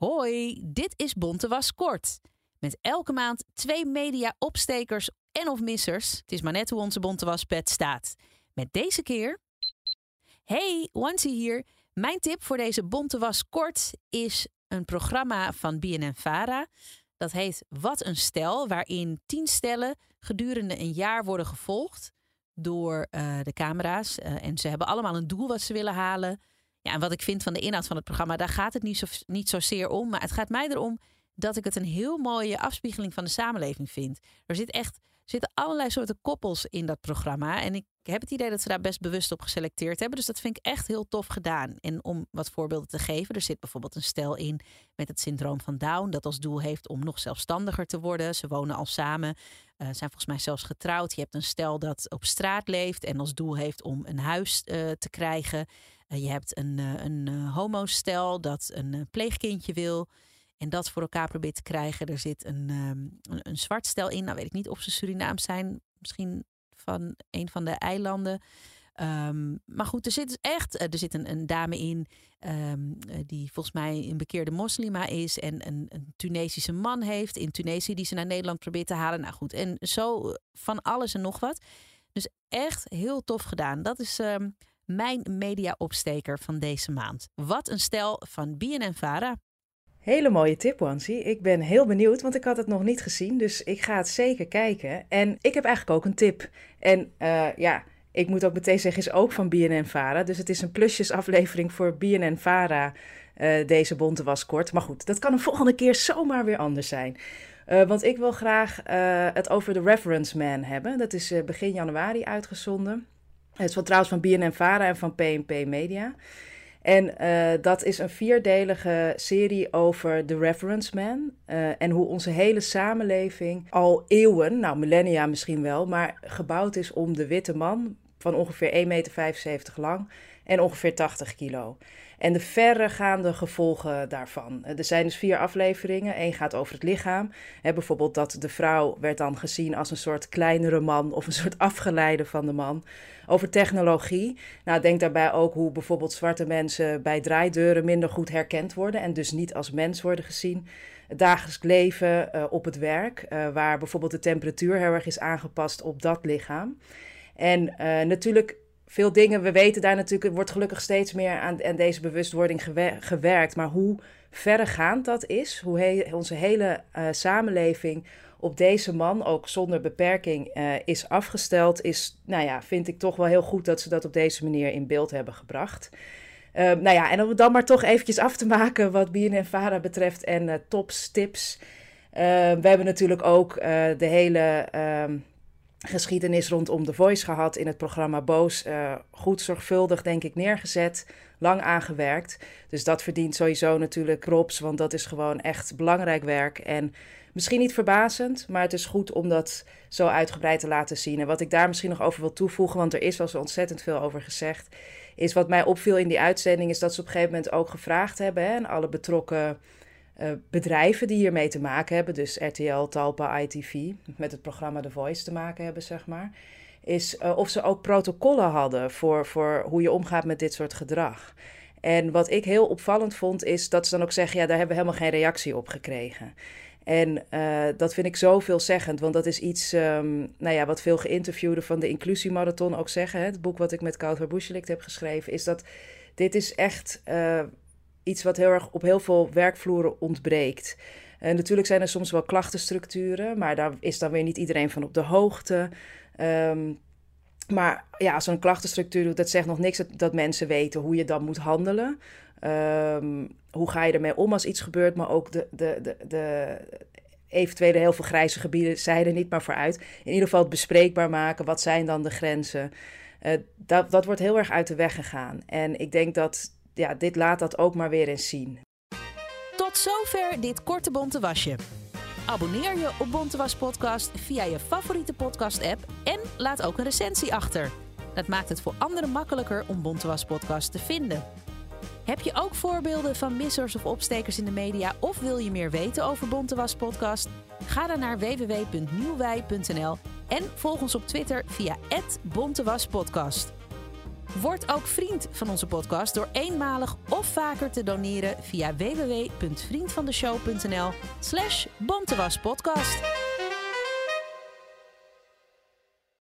Hoi, dit is Bonte Was Kort. Met elke maand twee media-opstekers en of missers. Het is maar net hoe onze Bonte Was pet staat. Met deze keer... Hey, Wansie hier. Mijn tip voor deze Bonte Was Kort is een programma van BNN-Vara. Dat heet Wat een Stel, waarin tien stellen gedurende een jaar worden gevolgd door uh, de camera's. Uh, en ze hebben allemaal een doel wat ze willen halen. Ja, en wat ik vind van de inhoud van het programma, daar gaat het niet, zo, niet zozeer om. Maar het gaat mij erom dat ik het een heel mooie afspiegeling van de samenleving vind. Er zit echt, zitten allerlei soorten koppels in dat programma. En ik heb het idee dat ze daar best bewust op geselecteerd hebben. Dus dat vind ik echt heel tof gedaan. En om wat voorbeelden te geven, er zit bijvoorbeeld een stel in met het syndroom van Down, dat als doel heeft om nog zelfstandiger te worden. Ze wonen al samen, uh, zijn volgens mij zelfs getrouwd. Je hebt een stel dat op straat leeft en als doel heeft om een huis uh, te krijgen. Uh, je hebt een, een homostel dat een pleegkindje wil. En dat voor elkaar probeert te krijgen. Er zit een, um, een, een zwart stel in. Nou weet ik niet of ze Surinaams zijn. Misschien van een van de eilanden. Um, maar goed, er zit dus echt er zit een, een dame in um, die volgens mij een bekeerde moslima is en een, een, Tunesische man heeft in Tunesië die ze naar Nederland probeert te halen. Nou goed, en zo van alles en nog wat. Dus echt heel tof gedaan. Dat is mijn media-opsteker van deze maand. Wat een stel van BNN Vara. Hele mooie tip, Wansie. Ik ben heel benieuwd, want ik had het nog niet gezien. Dus ik ga het zeker kijken. En ik heb eigenlijk ook een tip. En uh, ja, ik moet ook meteen zeggen, is ook van BNN Vara. Dus het is een plusjesaflevering voor BNN Vara. Uh, deze bonte was kort. Maar goed, dat kan een volgende keer zomaar weer anders zijn. Uh, want ik wil graag het over de Reference Man hebben. Dat is begin januari uitgezonden. Het is van, trouwens van BNN Vara en van PNP Media. En uh, dat is een vierdelige serie over de Reference Man. Uh, en hoe onze hele samenleving al eeuwen, nou millennia misschien wel, maar gebouwd is om de witte man van ongeveer 1,75 meter lang en ongeveer 80 kilo. En de verregaande gevolgen daarvan. Er zijn dus vier afleveringen. Eén gaat over het lichaam. Bijvoorbeeld dat de vrouw werd dan gezien als een soort kleinere man of een soort afgeleide van de man. Over technologie. Nou, denk daarbij ook hoe bijvoorbeeld zwarte mensen bij draaideuren minder goed herkend worden en dus niet als mens worden gezien. Het dagelijks leven uh, op het werk, uh, waar bijvoorbeeld de temperatuur heel erg is aangepast op dat lichaam. En uh, natuurlijk veel dingen, we weten daar natuurlijk, wordt gelukkig steeds meer aan, aan deze bewustwording gewerkt. Maar hoe verregaand dat is, hoe onze hele uh, samenleving op deze man, ook zonder beperking, uh, is afgesteld, is, nou ja, vind ik toch wel heel goed dat ze dat op deze manier in beeld hebben gebracht. Uh, nou ja, en om het dan maar toch eventjes af te maken wat BNN Vara betreft en uh, tops, tips. we hebben natuurlijk ook de hele ehm, geschiedenis rondom The Voice gehad in het programma Boos. Uh, goed zorgvuldig, denk ik, neergezet. Lang aangewerkt. Dus dat verdient sowieso natuurlijk props, want dat is gewoon echt belangrijk werk. En misschien niet verbazend, maar het is goed om dat zo uitgebreid te laten zien. En wat ik daar misschien nog over wil toevoegen, want er is al zo ontzettend veel over gezegd, is wat mij opviel in die uitzending, is dat ze op een gegeven moment ook gevraagd hebben hè, alle betrokken uh, bedrijven die hiermee te maken hebben, dus RTL, Talpa, ITV, met het programma The Voice te maken hebben, zeg maar, is uh, of ze ook protocollen hadden voor, voor hoe je omgaat met dit soort gedrag. En wat ik heel opvallend vond, is dat ze dan ook zeggen: ja, daar hebben we helemaal geen reactie op gekregen. En uh, dat vind ik zo veelzeggend, want dat is iets um, nou ja, wat veel geïnterviewden van de Inclusiemarathon ook zeggen. Het boek wat ik met Koud Bushelikt heb geschreven, is dat dit is echt iets wat heel erg op heel veel werkvloeren ontbreekt. En natuurlijk zijn er soms wel klachtenstructuren, maar daar is dan weer niet iedereen van op de hoogte. Um, maar ja, zo'n klachtenstructuur doet, dat zegt nog niks dat, mensen weten hoe je dan moet handelen. Um, hoe ga je ermee om als iets gebeurt, maar ook de, de, de, de eventuele heel veel grijze gebieden zijn er niet maar vooruit. In ieder geval het bespreekbaar maken, wat zijn dan de grenzen. Uh, dat, dat wordt heel erg uit de weg gegaan. En ik denk dat ja, dit laat dat ook maar weer eens zien. Tot zover dit korte bonte wasje. Abonneer je op Bontewas Podcast via je favoriete podcast-app en laat ook een recensie achter. Dat maakt het voor anderen makkelijker om Bontewas Podcast te vinden. Heb je ook voorbeelden van missers of opstekers in de media of wil je meer weten over Bontewas Podcast? Ga dan naar www.nieuwwij.nl en volg ons op Twitter via @bontewaspodcast. Word ook vriend van onze podcast door eenmalig of vaker te doneren via www.vriendvandeshow.nl slash bontewaspodcast.